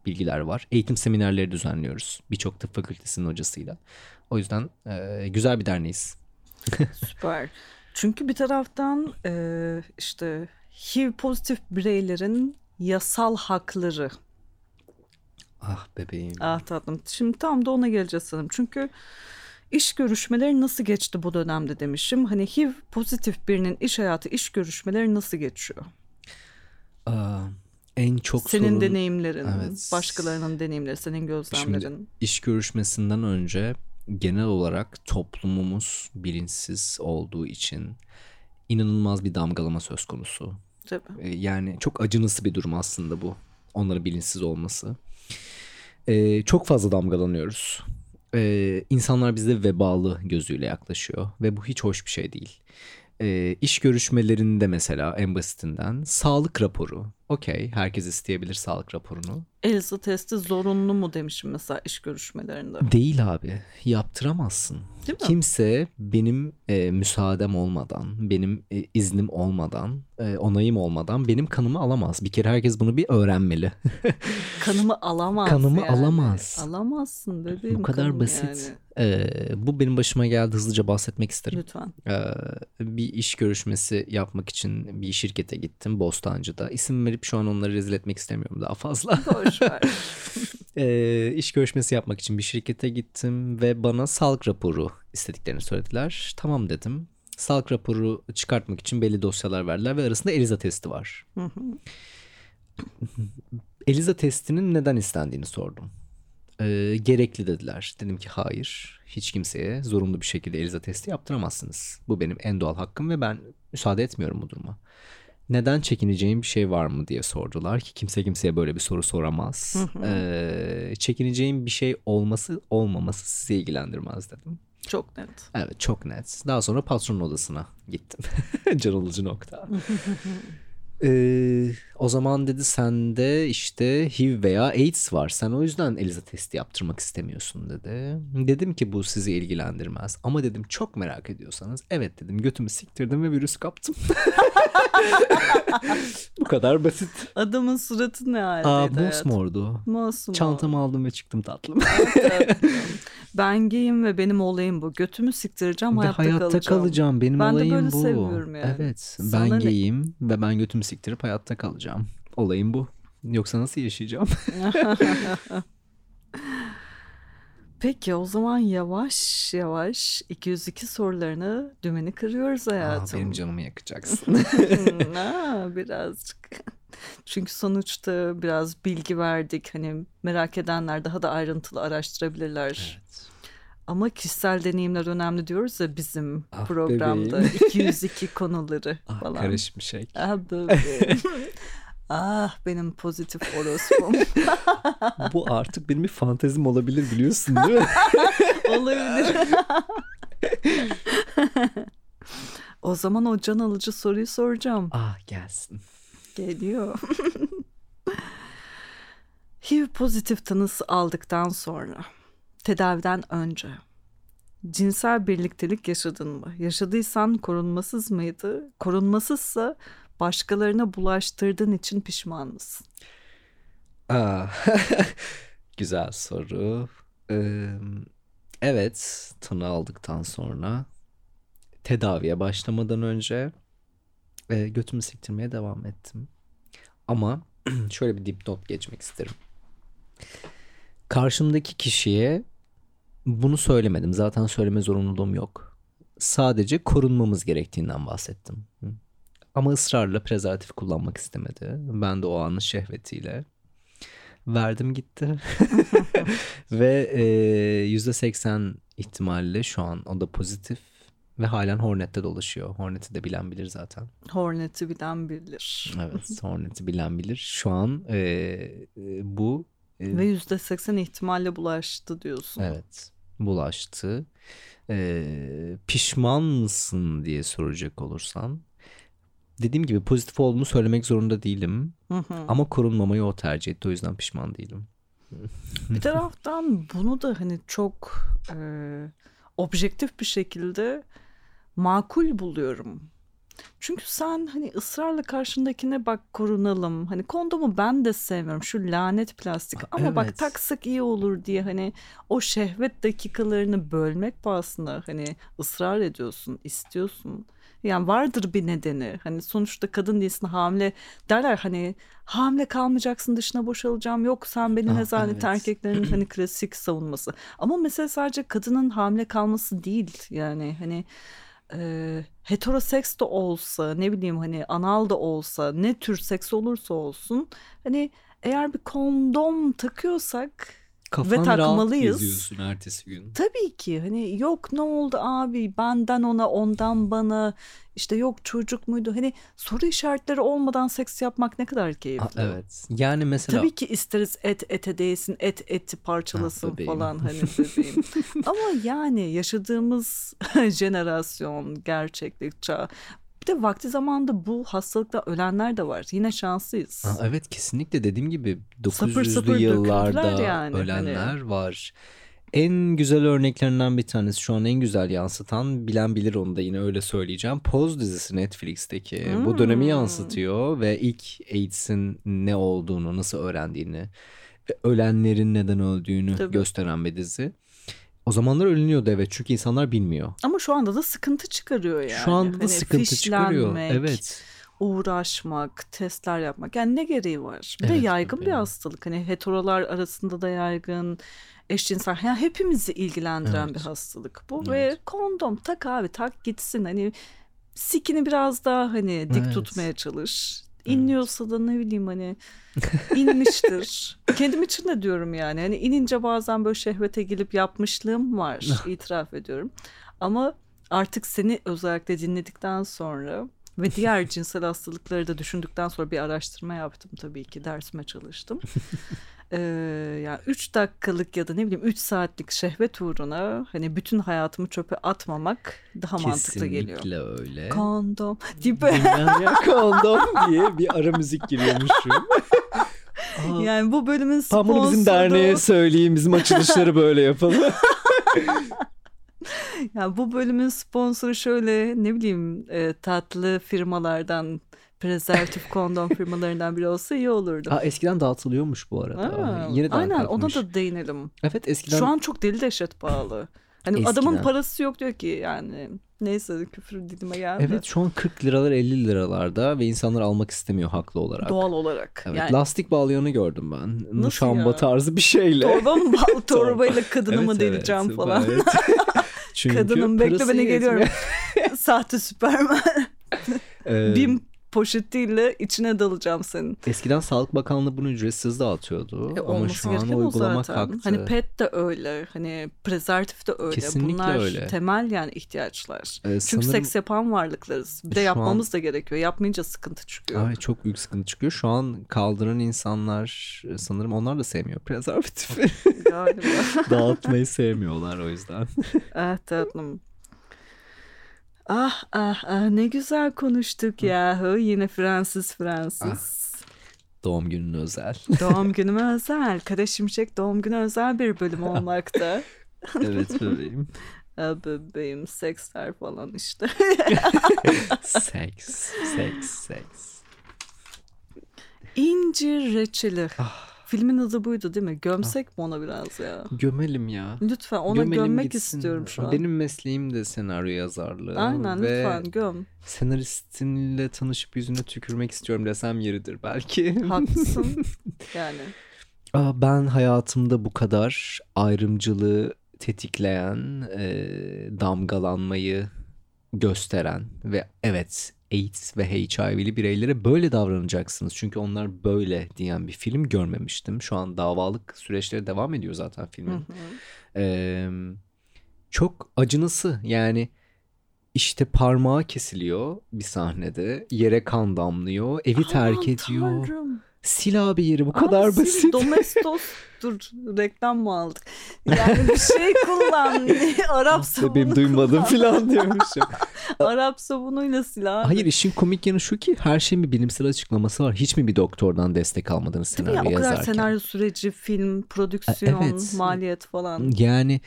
bilgiler var. Eğitim seminerleri düzenliyoruz birçok tıp fakültesinin hocasıyla. O yüzden e, güzel bir derneğiz. (laughs) Süper. Çünkü bir taraftan e, işte HIV pozitif bireylerin yasal hakları. Ah bebeğim. Ah tatlım. Şimdi tam da ona geleceğiz sanırım. Çünkü iş görüşmeleri nasıl geçti bu dönemde demişim. Hani HIV pozitif birinin iş hayatı, iş görüşmeleri nasıl geçiyor? Aa, en çok Senin sorun deneyimlerin, Evet. başkalarının deneyimleri, senin gözlemlerin. Şimdi iş görüşmesinden önce genel olarak toplumumuz bilinçsiz olduğu için inanılmaz bir damgalama söz konusu. Tabii. E, Yani çok acınası bir durum aslında bu. Onların bilinçsiz olması. E, çok fazla damgalanıyoruz. E, insanlar bize vebalı gözüyle yaklaşıyor ve bu hiç hoş bir şey değil. E, iş görüşmelerinde mesela en basitinden sağlık raporu. Okey, herkes isteyebilir sağlık raporunu. ELSA testi zorunlu mu demişim mesela iş görüşmelerinde. Değil abi, yaptıramazsın. Değil mi? Kimse benim e, müsaadem olmadan, benim e, iznim olmadan, e, onayım olmadan benim kanımı alamaz. Bir kere herkes bunu bir öğrenmeli. (laughs) Kanımı alamaz Kanımı yani. alamaz. Alamazsın bebeğim Bu kadar basit. yani. E, bu benim başıma geldi. Hızlıca bahsetmek isterim. Lütfen. E, bir iş görüşmesi yapmak için bir şirkete gittim Bostancı'da. İsim verip şu an onları rezil etmek istemiyorum daha fazla. Boş ver. (laughs) e, iş görüşmesi yapmak için bir şirkete gittim ve bana sağlık raporu istediklerini söylediler. Tamam dedim. Sağlık raporu çıkartmak için belli dosyalar verdiler ve arasında ELISA testi var. Hı hı. ELISA testinin neden istendiğini sordum. E, gerekli dediler. Dedim ki hayır. Hiç kimseye zorunlu bir şekilde ELISA testi yaptıramazsınız. Bu benim en doğal hakkım ve ben müsaade etmiyorum bu duruma. Neden çekineceğim bir şey var mı diye sordular ki kimse kimseye böyle bir soru soramaz. Ee, çekineceğim bir şey olması olmaması sizi ilgilendirmez dedim. Çok net. Evet çok net. Daha sonra patronun odasına gittim. (laughs) Can alıcı nokta. (laughs) Ee, o zaman dedi sende işte HIV veya AIDS var. Sen o yüzden ELISA testi yaptırmak istemiyorsun dedi. Dedim ki bu sizi ilgilendirmez. Ama dedim çok merak ediyorsanız evet dedim götümü siktirdim ve virüs kaptım. (laughs) bu kadar basit. Adamın suratı ne haldeydi? Aa mosmordu. Mosmor. Çantamı aldım ve çıktım tatlım. (laughs) ben giyim ve benim olayım bu. Götümü siktireceğim ve hayatta, hayatta kalacağım. kalacağım. Benim Ben de olayım böyle bu. seviyorum yani. Evet. Sana ben ne? giyeyim ve ben götümü siktirip hayatta kalacağım. Olayım bu. Yoksa nasıl yaşayacağım? (laughs) Peki o zaman yavaş yavaş 202 sorularını dümeni kırıyoruz Aa, hayatım. benim canımı yakacaksın. (laughs) (laughs) ha, birazcık. Çünkü sonuçta biraz bilgi verdik. Hani merak edenler daha da ayrıntılı araştırabilirler. evet. Ama kişisel deneyimler önemli diyoruz ya bizim Ah programda. bebeğim. (laughs) 202 konuları (laughs) Ah, falan. karışmış şey. Ah bebeğim. (laughs) ah benim pozitif orospum. Bu artık benim bir fantezim olabilir biliyorsun değil mi? Olabilir. o zaman o can alıcı soruyu soracağım. ah gelsin. Geliyor. HIV pozitif tanısı aldıktan sonra, tedaviden önce cinsel birliktelik yaşadın mı? Yaşadıysan korunmasız mıydı? Korunmasızsa başkalarına bulaştırdığın için pişman mısın? Aa, (laughs) güzel soru. Ee, evet, tanı aldıktan sonra tedaviye başlamadan önce e, götümü siktirmeye devam ettim. Ama (clears throat) şöyle bir dipnot geçmek isterim. Karşımdaki kişiye bunu söylemedim. Zaten söyleme zorunluluğum yok. Sadece korunmamız gerektiğinden bahsettim. Ama ısrarla prezervatif kullanmak istemedi. Ben de o anın şehvetiyle verdim gitti. (laughs) ve e, yüzde seksen ihtimalle şu an o da pozitif ve halen Hornet'te dolaşıyor. Hornet'i de bilen bilir zaten. Hornet'i bilen bilir. Evet, Hornet'i bilen bilir. Şu an e, e, bu Ve yüzde seksen ihtimalle bulaştı diyorsun. evet bulaştı. Ee, pişman mısın diye soracak olursan. Dediğim gibi pozitif olduğunu söylemek zorunda değilim. Hı hı. Ama korunmamayı o tercih etti. O yüzden pişman değilim. Bir taraftan bunu da hani çok e, objektif bir şekilde makul buluyorum. Çünkü sen hani ısrarla karşındakine bak korunalım. Hani kondomu ben de sevmiyorum. Şu lanet plastik. Ama bak evet. taksak iyi olur diye hani o şehvet dakikalarını bölmek pahasına hani ısrar ediyorsun, istiyorsun. Yani vardır bir nedeni. Hani sonuçta kadın değilsin hamile derler hani hamile kalmayacaksın dışına boşalacağım. Yok sen beni Ah, nezanet evet. erkeklerin hani (clears throat) klasik savunması. Ama mesele sadece kadının hamile kalması değil. Yani hani e, heteroseks de olsa ne bileyim hani anal da olsa ne tür seks olursa olsun hani eğer bir kondom takıyorsak Kafan Ve takmalıyız. geziyorsun ertesi gün. tabii ki hani yok ne oldu abi benden ona ondan bana işte yok çocuk muydu hani soru işaretleri olmadan seks yapmak ne kadar Aa, keyifli. evet. Yani mesela Tabii ki isteriz et ete değsin, et eti parçalasın Ha, bebeğim. falan (laughs) hani bebeğim. Ama yani yaşadığımız (laughs) jenerasyon, gerçeklik çağ. De vakti zamanında bu hastalıkta ölenler de var. Yine şanslıyız. Aa, evet kesinlikle dediğim gibi Sapır 900'lü sapır yıllarda yani, hani. ölenler var. En güzel örneklerinden bir tanesi şu an en güzel yansıtan bilen bilir onu da yine öyle söyleyeceğim. Pose dizisi Netflix'teki bu dönemi Hmm. yansıtıyor ve ilk AIDS'in ne olduğunu nasıl öğrendiğini ve ölenlerin neden öldüğünü Tabii. gösteren bir dizi. O zamanlar ölünüyordu evet çünkü insanlar bilmiyor. Ama şu anda da sıkıntı çıkarıyor yani. Şu anda da Hani sıkıntı çıkarıyor. Evet. uğraşmak, testler yapmak. Yani ne gereği var? Bir de Evet, yaygın bir bebeğim. hastalık. Hani heterolar arasında da yaygın, eşcinsel. Yani hepimizi ilgilendiren Evet. bir hastalık bu. Evet. Ve kondom tak abi tak gitsin. Hani sikini biraz daha hani dik Evet. tutmaya çalış. İnliyorsa da ne bileyim hani inmiştir. (laughs) Kendim için de diyorum yani. Hani inince bazen böyle şehvete gelip yapmışlığım var. (laughs) itiraf ediyorum. Ama artık seni özellikle dinledikten sonra ve diğer (laughs) cinsel hastalıkları da düşündükten sonra bir araştırma yaptım tabii ki dersime çalıştım. Ee, yani 3 dakikalık ya da ne bileyim 3 saatlik şehvet uğruna hani bütün hayatımı çöpe atmamak daha mantıklı geliyor. Kesinlikle öyle. Kondom (laughs) gibi. Bilmem ya kondom (laughs) diye bir ara müzik giriyormuşum. Aa, (laughs) Yani bu bölümün Tam sponsoru bunu bizim derneğe söyleyeyim. Bizim açılışları böyle yapalım. yani bu bölümün sponsoru şöyle ne bileyim e, tatlı firmalardan prezervatif kondom firmalarından biri olsa iyi olurdu. Aa, eskiden dağıtılıyormuş bu arada. Aa, Yeniden aynen ona kalkmış. da değinelim. Evet eskiden Şu an çok deli dehşet pahalı. Hani Eskiden. adamın parası yok diyor ki yani. Neyse küfür dilime geldi. Evet şu an 40 liralar 50 liralarda ve insanlar almak istemiyor haklı olarak. Doğal olarak. Evet, yani lastik bağlayanı gördüm ben. Nasıl Muşamba ya? tarzı bir şeyle. torba mı bağlı (laughs) torbayla kadını mı Evet, deleceğim evet, falan. evet. (laughs) Çünkü Kadının bekle beni geliyorum. Sahte süpermen. (laughs) Ee, Bim poşetiyle içine dalacağım senin. Eskiden Sağlık Bakanlığı bunu ücretsiz dağıtıyordu E, ama şu an uygulama zaten. kalktı. Hani pet de öyle. Hani prezervatif de öyle. Kesinlikle Bunlar öyle. temel yani ihtiyaçlar. Ee, Çünkü sanırım- seks yapan varlıklarız. Bir de Şu yapmamız da gerekiyor. Yapmayınca sıkıntı çıkıyor. Ay çok büyük sıkıntı çıkıyor. Şu an kaldıran insanlar e, sanırım onlar da sevmiyor prezervatifi. Galiba. (laughs) Dağıtmayı sevmiyorlar o yüzden. ah tatlım. Ah ah ah ne güzel konuştuk yahu. Yine Fransız Fransız. Doğum günün özel. (laughs) Doğum günüme (laughs) özel. Kara Şimşek doğum günü özel bir bölüm olmakta. (laughs) evet bebeğim. Ah, bebeğim seksler falan işte. Seks, seks, seks. İncir reçeli. Ah. Filmin adı buydu değil mi? Gömsek mi ona biraz ya? Gömelim ya. Lütfen ona Gömelim gömmek gitsin. istiyorum şu an. Benim mesleğim de senaryo yazarlığı. Aynen ve lütfen göm. senaristinle tanışıp yüzüne tükürmek istiyorum desem yeridir belki. Haklısın. (laughs) yani. Aa, Ben hayatımda bu kadar ayrımcılığı tetikleyen, e, damgalanmayı gösteren ve evet AIDS ve HIV'li bireylere böyle davranacaksınız. Çünkü onlar böyle diyen bir film görmemiştim. Şu an davalık süreçleri devam ediyor zaten filmin. Ee, çok acınası yani işte parmağı kesiliyor bir sahnede yere kan damlıyor evi terk Aman ediyor Tanrım. Sil abi yeri bu Aa, kadar sil, basit. (laughs) Domestos dur reklam mı aldık? Yani bir şey kullan. (laughs) Arap sabunu Benim duymadım falan diyormuşum. (laughs) Arap sabunuyla sil abi. Hayır işin komik yanı şu ki her şeyin bir bilimsel açıklaması var. Hiç mi bir doktordan destek almadınız ya? senaryo O kadar yazarken? senaryo süreci, film, prodüksiyon, evet. maliyet falan. Yani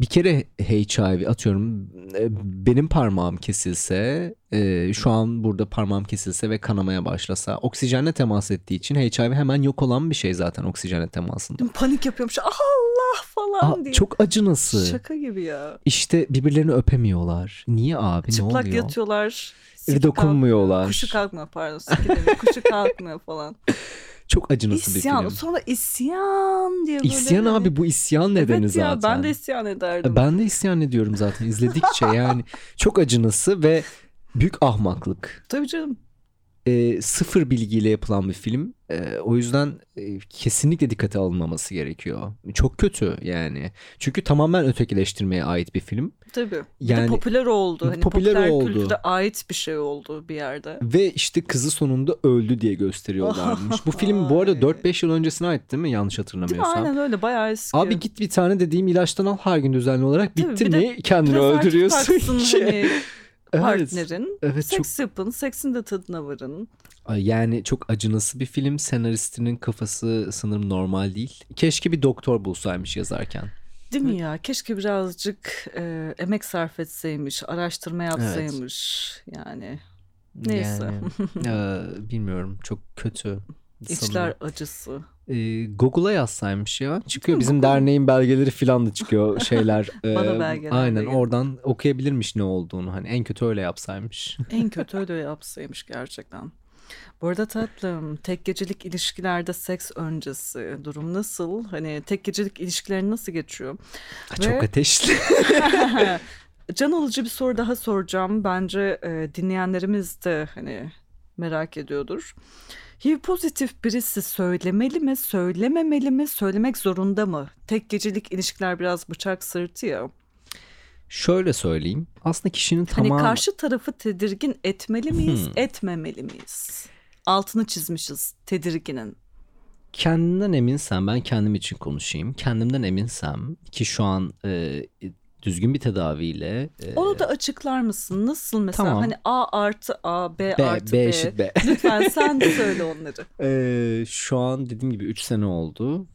bir kere HIV atıyorum e, benim parmağım kesilse e, şu an burada parmağım kesilse ve kanamaya başlasa oksijenle temas ettiği için HIV hemen yok olan bir şey zaten oksijenle temasında. Panik yapıyormuş. Allah falan Aa, diye. çok acınası. Şaka gibi ya. İşte birbirlerini öpemiyorlar. Niye abi ne Çıplak oluyor? yatıyorlar. Bir siki dokunmuyorlar. kalkmıyor. Kuşu kalkmıyor pardon. Kuşu (laughs) kalkmıyor falan. Çok acınası bir İsyan. film. Sonra isyan diye böyle. İsyan hani- abi bu isyan nedeni evet ya zaten. ben de isyan ederdim. Ben de isyan ediyorum zaten izledikçe yani çok acınası ve büyük ahmaklık. Tabii canım. E, sıfır bilgiyle yapılan bir film. E, o yüzden e, kesinlikle dikkate alınmaması gerekiyor. Çok kötü yani. Çünkü tamamen ötekileştirmeye ait bir film. Tabii. Bir Yani- popüler oldu. Hani Popüler popüler, oldu. kültüre ait bir şey oldu bir yerde. Ve işte kızı sonunda öldü diye gösteriyorlarmış. Bu film bu arada (laughs) Ay. 4-5 yıl öncesine ait değil mi? Yanlış Değil mi? hatırlamıyorsam. Aynen öyle bayağı eski. Abi git bir tane dediğim ilaçtan al her gün düzenli olarak. Bitti bir mi kendini öldürüyorsun ki. hani Evet. partnerin. Evet, Seks yapın. Seksin de tadına varın. Yani çok acınası bir film. Senaristinin kafası sanırım normal değil. Keşke bir doktor bulsaymış yazarken. Değil mi ya? Keşke birazcık e, emek sarf etseymiş, araştırma yapsaymış. Yani Neyse. Yani, (laughs) e, bilmiyorum çok kötü. İçler acısı. E, Google'a yazsaymış ya. Çıkıyor bizim Google- derneğin belgeleri falan da çıkıyor (laughs) şeyler. E, Bana belgeler de Aynen geldi. oradan okuyabilirmiş ne olduğunu. Hani en kötü öyle yapsaymış. (laughs) En kötü öyle yapsaymış gerçekten. Bu arada tatlım tek gecelik ilişkilerde seks öncesi durum nasıl? Hani tek gecelik ilişkilerin nasıl geçiyor? Çok Ve- ateşli. (laughs) Can alıcı bir soru daha soracağım. Bence e, dinleyenlerimiz de hani merak ediyordur. HIV pozitif birisi söylemeli mi, söylememeli mi, söylemek zorunda mı? Tek gecelik ilişkiler biraz bıçak sırtı ya. Şöyle söyleyeyim. Aslında kişinin Hani tamamı... karşı tarafı tedirgin etmeli miyiz, Hmm. etmemeli miyiz? Altını çizmişiz tedirginin. Kendinden eminsen ben kendim için konuşayım. Kendimden eminsem ki şu an e, düzgün bir tedaviyle e, Onu da açıklar mısın? Nasıl mesela? Tamam. Hani A artı A, B, B, artı B B. eşit B. (laughs) Lütfen sen de (laughs) söyle onları. Ee, şu an dediğim gibi 3 sene oldu.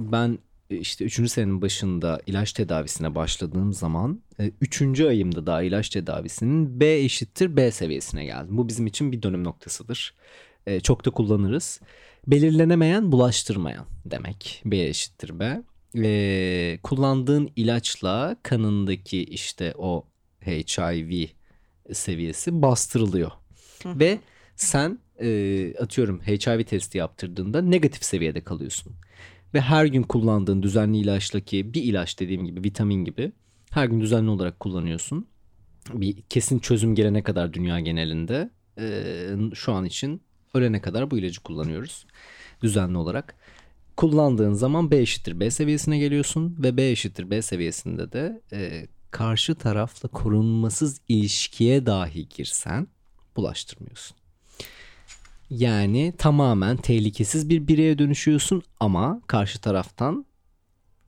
Ben e, işte 3. senenin başında ilaç tedavisine başladığım zaman 3. ayımda daha ilaç tedavisinin B eşittir B seviyesine geldim. Bu bizim için bir dönüm noktasıdır. Çok da kullanırız. Belirlenemeyen bulaştırmayan demek. B eşittir B. Ee, kullandığın ilaçla kanındaki işte o HIV seviyesi bastırılıyor. Ve sen e, atıyorum HIV testi yaptırdığında negatif seviyede kalıyorsun. Ve her gün kullandığın düzenli ilaçla ki bir ilaç dediğim gibi vitamin gibi her gün düzenli olarak kullanıyorsun. Bir kesin çözüm gelene kadar dünya genelinde e, şu an için ölene kadar bu ilacı kullanıyoruz düzenli olarak. Kullandığın zaman B eşittir B seviyesine geliyorsun ve B eşittir B seviyesinde de e, karşı tarafla korunmasız ilişkiye dahi girsen bulaştırmıyorsun. Yani tamamen tehlikesiz bir bireye dönüşüyorsun ama karşı taraftan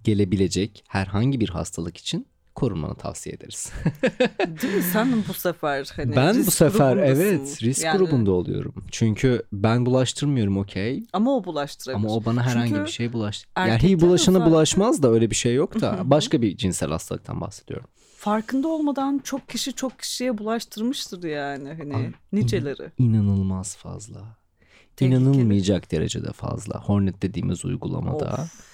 gelebilecek herhangi bir hastalık için korunmanı tavsiye ederiz. (laughs) Değil mi? Sen bu sefer hani ben bu sefer evet risk Yani- grubunda oluyorum. Çünkü ben bulaştırmıyorum okey. Ama o bulaştırabilir. Ama o bana herhangi Çünkü bir şey bulaş. Yani HIV bulaşana zaten- bulaşmaz da öyle bir şey yok da başka bir cinsel hastalıktan bahsediyorum. farkında olmadan çok kişi çok kişiye bulaştırmıştır yani hani Abi, niceleri. İnanılmaz fazla. Tehlikeli. İnanılmayacak derecede fazla. Hornet dediğimiz uygulamada. Of.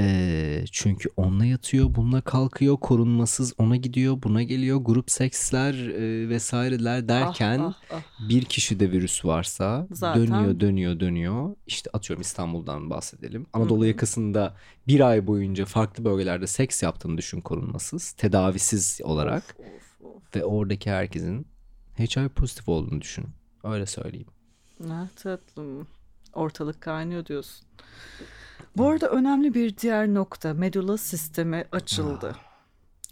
Ee, çünkü onunla yatıyor, bununla kalkıyor, korunmasız ona gidiyor, buna geliyor, grup seksler e, vesaireler derken Ah, ah, ah. bir kişide virüs varsa Zaten- dönüyor, dönüyor, dönüyor. İşte atıyorum İstanbul'dan bahsedelim. Anadolu yakasında bir ay boyunca farklı bölgelerde seks yaptığını düşün korunmasız, tedavisiz olarak Of, of. ve oradaki herkesin HIV pozitif olduğunu düşün. Öyle söyleyeyim. Ne tatlım. Ortalık kaynıyor diyorsun. Bu arada önemli bir diğer nokta medulla sistemi açıldı.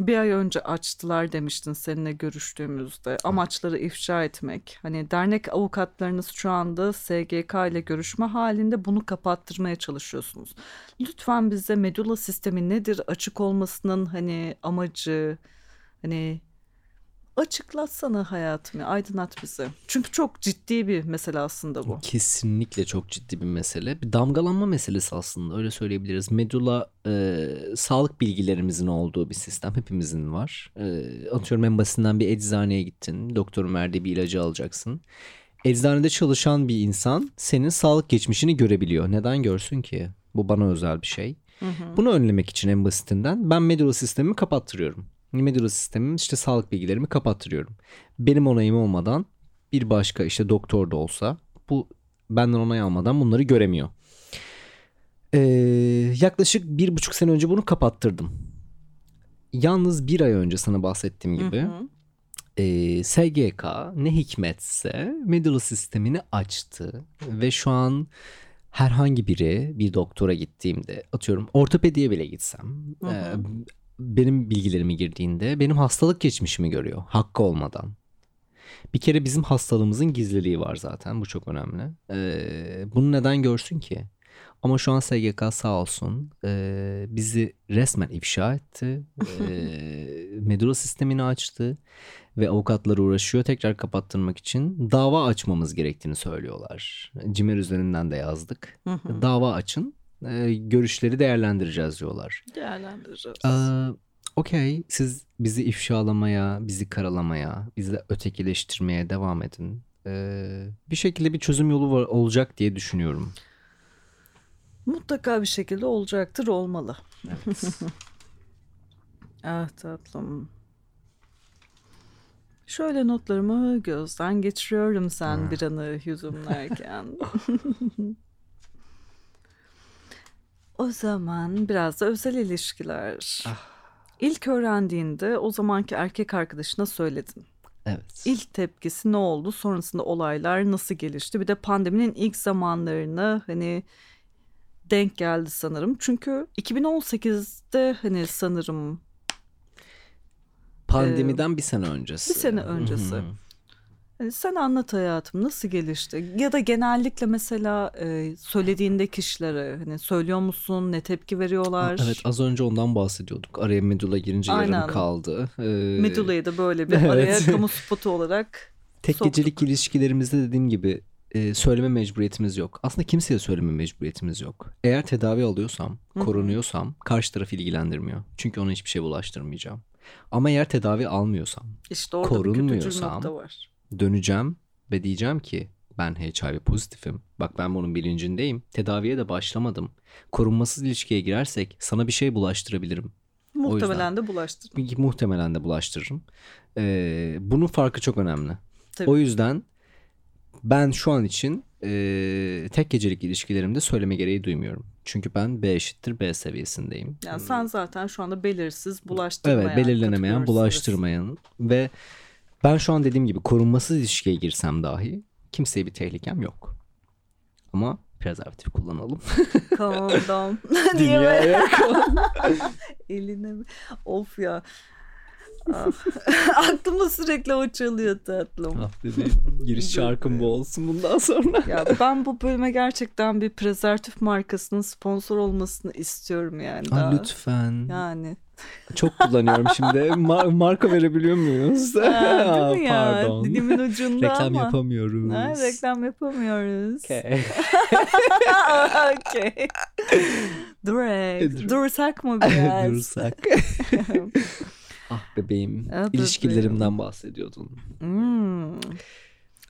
Bir ay önce açtılar demiştin seninle görüştüğümüzde. Amaçları ifşa etmek. Hani dernek avukatlarınız şu anda SGK ile görüşme halinde bunu kapattırmaya çalışıyorsunuz. Lütfen bize medula sistemi nedir? Açık olmasının hani amacı hani açıklatsana hayatımı, aydınlat bizi. Çünkü çok ciddi bir mesele aslında bu. Kesinlikle çok ciddi bir mesele. Bir damgalanma meselesi aslında öyle söyleyebiliriz. Medula e, sağlık bilgilerimizin olduğu bir sistem hepimizin var. E, atıyorum en basitinden bir eczaneye gittin. Doktorun verdiği bir ilacı alacaksın. Eczanede çalışan bir insan senin sağlık geçmişini görebiliyor. Neden görsün ki? Bu bana özel bir şey. Bunu önlemek için en basitinden ben Medula sistemimi kapattırıyorum. Medula sistemim işte sağlık bilgilerimi kapattırıyorum. Benim onayım olmadan bir başka işte doktor da olsa bu benden onay almadan bunları göremiyor. Ee, yaklaşık bir buçuk sene önce bunu kapattırdım. Yalnız bir ay önce sana bahsettiğim gibi e, SGK ne hikmetse Medula sistemini açtı ve şu an herhangi biri bir doktora gittiğimde atıyorum ortopediye bile gitsem Hı hı. e, benim bilgilerimi girdiğinde benim hastalık geçmişimi görüyor hakkı olmadan. Bir kere bizim hastalığımızın gizliliği var zaten bu çok önemli. Ee, bunu neden görsün ki? Ama şu an SGK sağ olsun e, bizi resmen ifşa etti. E, (laughs) Medula sistemini açtı ve avukatlar uğraşıyor tekrar kapattırmak için dava açmamız gerektiğini söylüyorlar. Cimer üzerinden de yazdık. Dava açın, e, görüşleri değerlendireceğiz diyorlar. Değerlendireceğiz. Ee, Okey, siz bizi ifşalamaya, bizi karalamaya, bizi ötekileştirmeye devam edin. Ee, bir şekilde bir çözüm yolu var, olacak diye düşünüyorum. Mutlaka bir şekilde olacaktır, olmalı. Evet. (laughs) Ah tatlım. Şöyle notlarımı gözden geçiriyorum sen bir anı yudumlarken. (laughs) O zaman biraz da özel ilişkiler. İlk öğrendiğinde o zamanki erkek arkadaşına söyledin. evet. İlk tepkisi ne oldu? Sonrasında olaylar nasıl gelişti? Bir de pandeminin ilk zamanlarına hani denk geldi sanırım. Çünkü 2018'de hani sanırım Pandemiden bir sene öncesi. bir sene öncesi. Hani sen anlat hayatım nasıl gelişti? Ya da genellikle mesela e, söylediğinde kişilere hani söylüyor musun? Ne tepki veriyorlar? Evet az önce ondan bahsediyorduk. Araya Medula girince Aynen. yarım kaldı. Ee, Medula'yı da böyle bir Evet. araya kamu spotu olarak (laughs) Tek soktuk. gecelik ilişkilerimizde dediğim gibi e, söyleme mecburiyetimiz yok. Aslında kimseye söyleme mecburiyetimiz yok. Eğer tedavi alıyorsam, Hı korunuyorsam karşı tarafı ilgilendirmiyor. Çünkü ona hiçbir şey bulaştırmayacağım. Ama eğer tedavi almıyorsam işte orada bir Korunmuyorsam- nokta var. Döneceğim ve diyeceğim ki ben HIV pozitifim. Bak ben bunun bilincindeyim. Tedaviye de başlamadım. Korunmasız ilişkiye girersek sana bir şey bulaştırabilirim. Muhtemelen de bulaştırdım. Muhtemelen de bulaştırırım. Ee, bunun farkı çok önemli. Tabii. O yüzden ben şu an için e, tek gecelik ilişkilerimde söyleme gereği duymuyorum. Çünkü ben B eşittir B seviyesindeyim. Yani sen zaten şu anda belirsiz, bulaştırmayan, Evet belirlenemeyen, bulaştırmayan ve ben şu an dediğim gibi korunmasız ilişkiye girsem dahi kimseye bir tehlikem yok. Ama prezervatif kullanalım. (laughs) Kondom. (laughs) Dünyaya (laughs) böyle? Eline mi? Of ya. Ah. Aklımda sürekli o çalıyor tatlım. ah bebeğim giriş şarkım bu olsun bundan sonra. Ya ben bu bölüme gerçekten bir prezervatif markasının sponsor olmasını istiyorum yani. Aa, daha. lütfen. Yani. Çok kullanıyorum şimdi. Mar- marka verebiliyor muyuz? Ha, değil mi (laughs) ya? Pardon. Dilimin ucunda Reklam ama. yapamıyoruz. Ha, reklam yapamıyoruz. Okay. Okey. (laughs) Durek. Dur. Dursak mı biraz? (laughs) Dursak. ah bebeğim. Ah İlişkilerimden bahsediyordun. Hmm.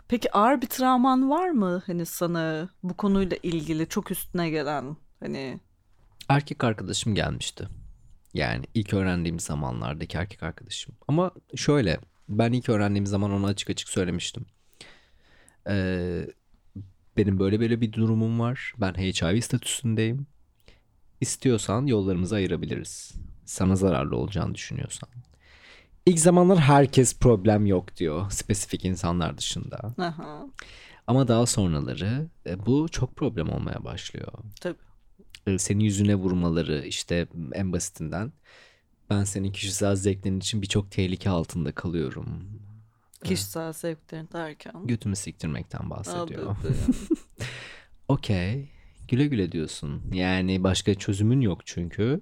Peki ağır bir travman var mı hani sana bu konuyla ilgili çok üstüne gelen hani Erkek arkadaşım gelmişti. Yani ilk öğrendiğim zamanlardaki erkek arkadaşım. Ama şöyle ben ilk öğrendiğim zaman ona açık açık söylemiştim. Ee, benim böyle böyle bir durumum var. Ben HIV statüsündeyim. İstiyorsan yollarımızı ayırabiliriz. Sana zararlı olacağını düşünüyorsan. İlk zamanlar herkes problem yok diyor. Spesifik insanlar dışında. aha, Ama daha sonraları e, bu çok problem olmaya başlıyor. tabii. E, Senin yüzüne vurmaları işte en basitinden. Ben senin kişisel zevklerin için birçok tehlike altında kalıyorum. Kişisel zevklerin derken. Götümü siktirmekten bahsediyor. (laughs) Okey. Güle güle diyorsun. Yani başka çözümün yok çünkü.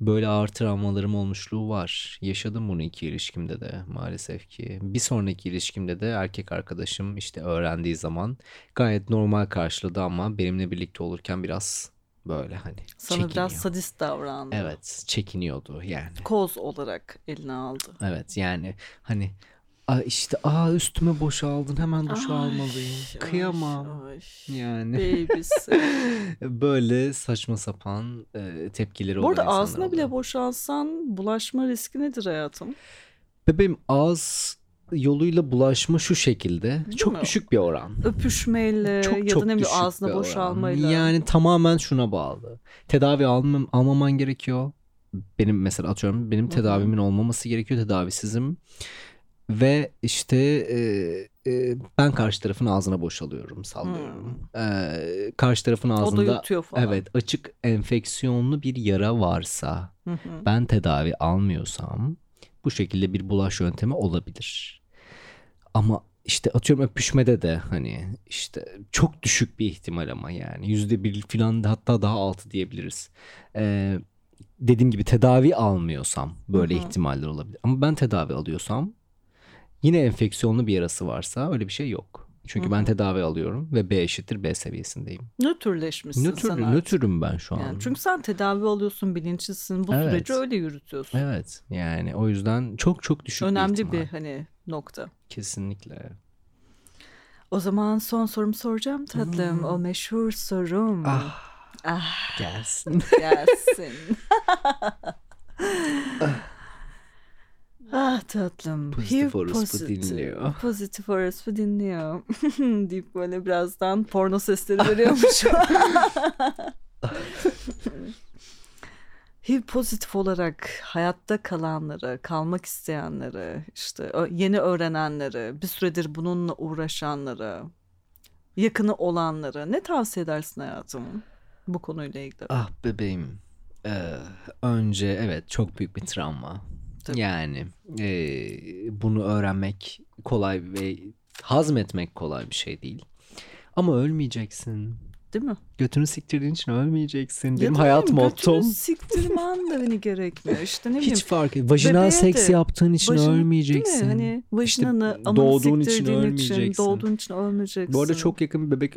Böyle ağır travmalarım olmuşluğu var. Yaşadım bunu iki ilişkimde de maalesef ki. Bir sonraki ilişkimde de erkek arkadaşım işte öğrendiği zaman gayet normal karşıladı ama benimle birlikte olurken biraz böyle hani Sana çekiniyor. biraz sadist davrandı. Evet çekiniyordu yani. Koz olarak eline aldı. Evet yani hani "Aa işte aa üstüme boşaldın hemen duş Ay, almalıyım. Kıyamam. ay. Yani (laughs) böyle saçma sapan e, tepkileri Bu arada ağzına bile oluyor. boşalsan bulaşma riski nedir hayatım? Bebeğim ağız yoluyla bulaşma şu şekilde. çok mi? düşük bir oran. Öpüşmeyle Çok ya çok da ne bileyim ağzına boşalmayla. Yani tamamen şuna bağlı. Tedavi almam, almaman gerekiyor. Benim mesela atıyorum benim tedavimin olmaması gerekiyor. Tedavisizim. Ve işte e, e, ben karşı tarafın ağzına boşalıyorum sallıyorum. E, karşı tarafın Hmm. ağzında evet açık enfeksiyonlu bir yara varsa Hı hı. ben tedavi almıyorsam bu şekilde bir bulaş yöntemi olabilir. Ama işte atıyorum öpüşmede de hani işte çok düşük bir ihtimal ama yani yüzde bir falan da hatta daha altı diyebiliriz. Ee, dediğim gibi tedavi almıyorsam böyle Hı hı. ihtimaller olabilir. Ama ben tedavi alıyorsam yine enfeksiyonlu bir yarası varsa öyle bir şey yok. Çünkü Hı ben tedavi alıyorum ve B eşittir B seviyesindeyim. Nötrleşmişsin Nötr, sen artık. nötrüm ben şu an. Yani çünkü sen tedavi alıyorsun, bilinçlisin. Bu Evet. süreci öyle yürütüyorsun. Evet yani o yüzden çok çok düşük Önemli bir bir hani nokta. Kesinlikle. O zaman son sorumu soracağım tatlım. O meşhur sorum. Ah Ah, gelsin. gelsin. (laughs) (laughs) ah tatlım. Pozitif orospu pozitif. dinliyor. Pozitif orospu dinliyor. (laughs) deyip böyle birazdan porno sesleri veriyormuş. HIV pozitif olarak hayatta kalanları, kalmak isteyenleri, işte yeni öğrenenleri, bir süredir bununla uğraşanları, yakını olanları ne tavsiye edersin hayatım bu konuyla ilgili? ah bebeğim. Ee, önce evet çok büyük bir travma. Tabii. Yani e, bunu öğrenmek kolay ve hazmetmek kolay bir şey değil. Ama ölmeyeceksin. Değil mi? Götünü siktirdiğin için ölmeyeceksin. Ya Benim hayat götünü mottom. siktirmen de hani gerekmiyor. İşte ne bileyim. Hiç fark et. Vajinal seks de yaptığın için vajina- ölmeyeceksin. Değil mi? Hani vajinanı İşte doğduğun için ölmeyeceksin. doğduğun için ölmeyeceksin. Bu arada çok yakın bir bebek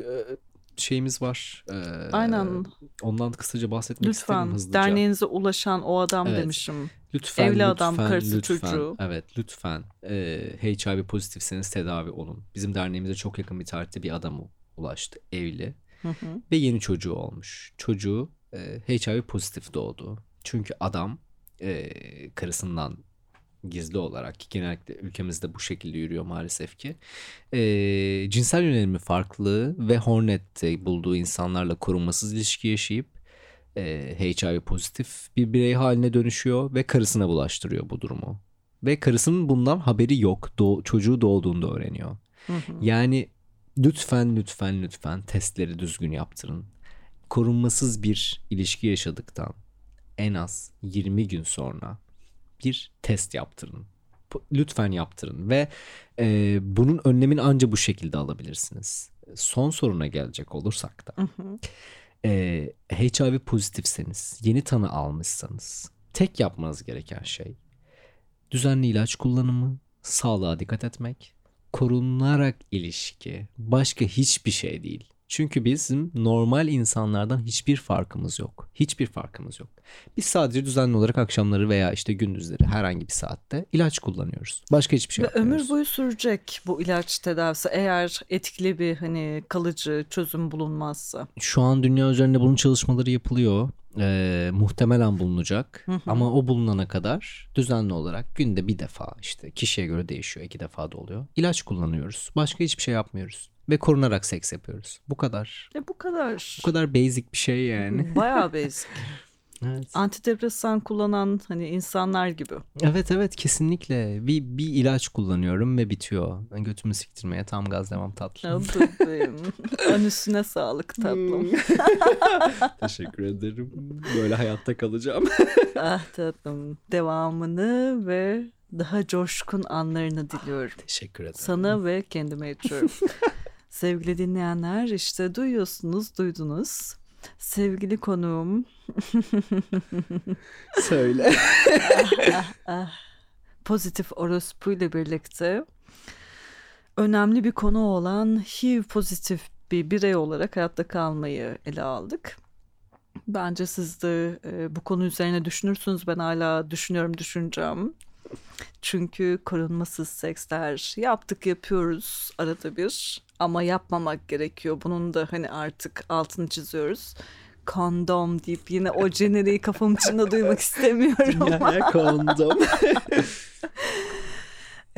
şeyimiz var. Ee, Aynen. Ondan kısaca bahsetmek isterim Lütfen hızlıca. derneğinize ulaşan o adam Evet. demişim. Lütfen, Evli lütfen, adam, karısı, lütfen, çocuğu. Evet lütfen e, HIV pozitifseniz tedavi olun. Bizim derneğimize çok yakın bir tarihte bir adam ulaştı evli Hı hı. ve yeni çocuğu olmuş. Çocuğu e, HIV pozitif doğdu. Çünkü adam e, karısından gizli olarak ki genellikle ülkemizde bu şekilde yürüyor maalesef ki. E, cinsel yönelimi farklı ve Hornet'te bulduğu insanlarla korunmasız ilişki yaşayıp e, HIV pozitif bir birey haline dönüşüyor ve karısına bulaştırıyor bu durumu. Ve karısının bundan haberi yok. Doğ- çocuğu doğduğunda öğreniyor. Hı hı. Yani lütfen lütfen lütfen testleri düzgün yaptırın. Korunmasız bir ilişki yaşadıktan en az 20 gün sonra bir test yaptırın. Lütfen yaptırın ve e, bunun önlemini anca bu şekilde alabilirsiniz. Son soruna gelecek olursak da Hı hı. E, HIV pozitifseniz, yeni tanı almışsanız tek yapmanız gereken şey düzenli ilaç kullanımı, sağlığa dikkat etmek, korunarak ilişki, başka hiçbir şey değil. Çünkü bizim normal insanlardan hiçbir farkımız yok. Hiçbir farkımız yok. Biz sadece düzenli olarak akşamları veya işte gündüzleri herhangi bir saatte ilaç kullanıyoruz. Başka hiçbir şey Ve yapmıyoruz. ömür boyu sürecek bu ilaç tedavisi eğer etkili bir hani kalıcı çözüm bulunmazsa. Şu an dünya üzerinde bunun çalışmaları yapılıyor. Ee, muhtemelen bulunacak. Hı hı. Ama o bulunana kadar düzenli olarak günde bir defa işte kişiye göre değişiyor. iki defa da oluyor. İlaç kullanıyoruz. Başka hiçbir şey yapmıyoruz. Ve korunarak seks yapıyoruz. Bu kadar. E bu kadar. Bu kadar basic bir şey yani. (laughs) Bayağı basic. (laughs) Evet. Antidepresan kullanan hani insanlar gibi. Evet evet kesinlikle. Bir, bir ilaç kullanıyorum ve bitiyor. Ben götümü siktirmeye tam gaz devam tatlım. Anüsüne sağlık tatlım. (laughs) Teşekkür ederim. Böyle hayatta kalacağım. ah tatlım. Devamını ve daha coşkun anlarını diliyorum. Teşekkür ederim. Sana ve kendime içiyorum. Sevgili dinleyenler işte duyuyorsunuz, duydunuz. Sevgili konuğum. (laughs) Söyle. ah, (laughs) ah. Pozitif orospu ile birlikte önemli bir konu olan HIV pozitif bir birey olarak hayatta kalmayı ele aldık. Bence siz de e, bu konu üzerine düşünürsünüz. Ben hala düşünüyorum, düşüneceğim. Çünkü korunmasız seksler yaptık yapıyoruz arada bir ama yapmamak gerekiyor. Bunun da hani artık altını çiziyoruz. Kondom deyip yine o jeneriği kafam içinde duymak (laughs) istemiyorum. Dünyaya kondom. (laughs)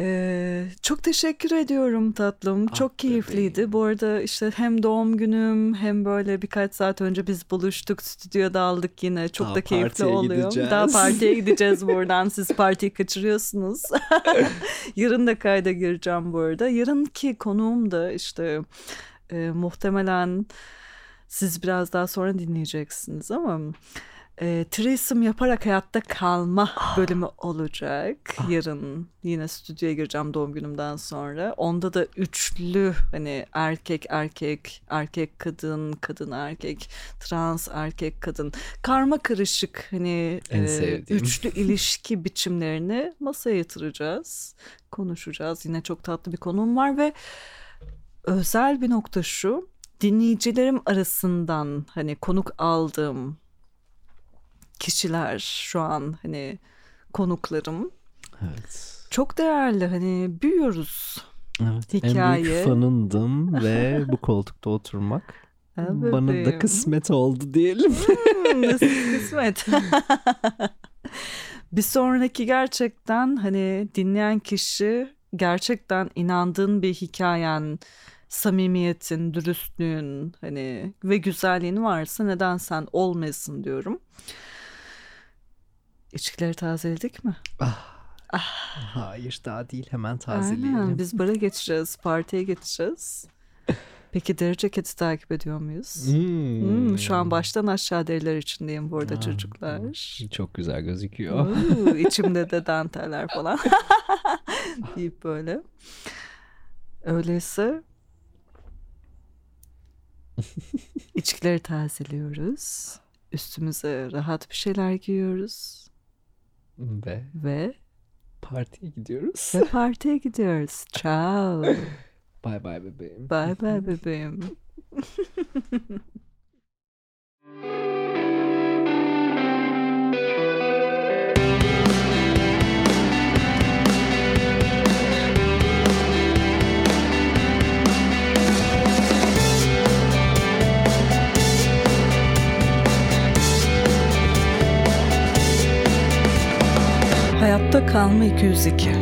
Ee, çok teşekkür ediyorum tatlım. Ah çok keyifliydi. Bebeğim. Bu arada işte hem doğum günüm hem böyle birkaç saat önce biz buluştuk. Stüdyoda aldık yine. Çok Daha da keyifli oluyor. Gideceğiz. Daha partiye gideceğiz (laughs) buradan. Siz partiyi kaçırıyorsunuz. (laughs) Yarın da kayda gireceğim bu arada. Yarınki konuğum da işte e, muhtemelen siz biraz daha sonra dinleyeceksiniz ama e, threesome yaparak hayatta kalma ah. bölümü olacak. Ah. Yarın yine stüdyoya gireceğim doğum günümden sonra. Onda da üçlü hani erkek erkek, erkek kadın, kadın erkek, trans erkek kadın. Karma karışık hani e, üçlü (laughs) ilişki biçimlerini masaya yatıracağız. Konuşacağız. Yine çok tatlı bir konum var ve özel bir nokta şu. Dinleyicilerim arasından hani konuk aldığım kişiler şu an hani konuklarım. Evet. Çok değerli hani büyüyoruz. Evet. Hikaye. En büyük fanındım ve (laughs) bu koltukta oturmak evet, bana da kısmet oldu diyelim. Hmm, nasıl kısmet? (laughs) bir sonraki gerçekten hani dinleyen kişi gerçekten inandığın bir hikayen, samimiyetin, dürüstlüğün hani ve güzelliğin varsa neden sen olmasın diyorum. İçkileri tazeledik mi? Ah. Ah. Hayır daha değil hemen tazeleyelim. Aynen, biz bara geçeceğiz, partiye geçeceğiz. Peki deri ceketi takip ediyor muyuz? Hmm. Hmm, şu an baştan aşağı deriler içindeyim bu arada ha, çocuklar. Çok güzel gözüküyor. Oo, (laughs) içimde de danteller falan. (laughs) deyip böyle. Öyleyse (laughs) içkileri tazeliyoruz. Üstümüze rahat bir şeyler giyiyoruz. Ve ve partiye gidiyoruz. Ve partiye gidiyoruz. Ciao. (laughs) Bye bye bebeğim. Bye bye bebeğim. (laughs) Hayatta Kalma 202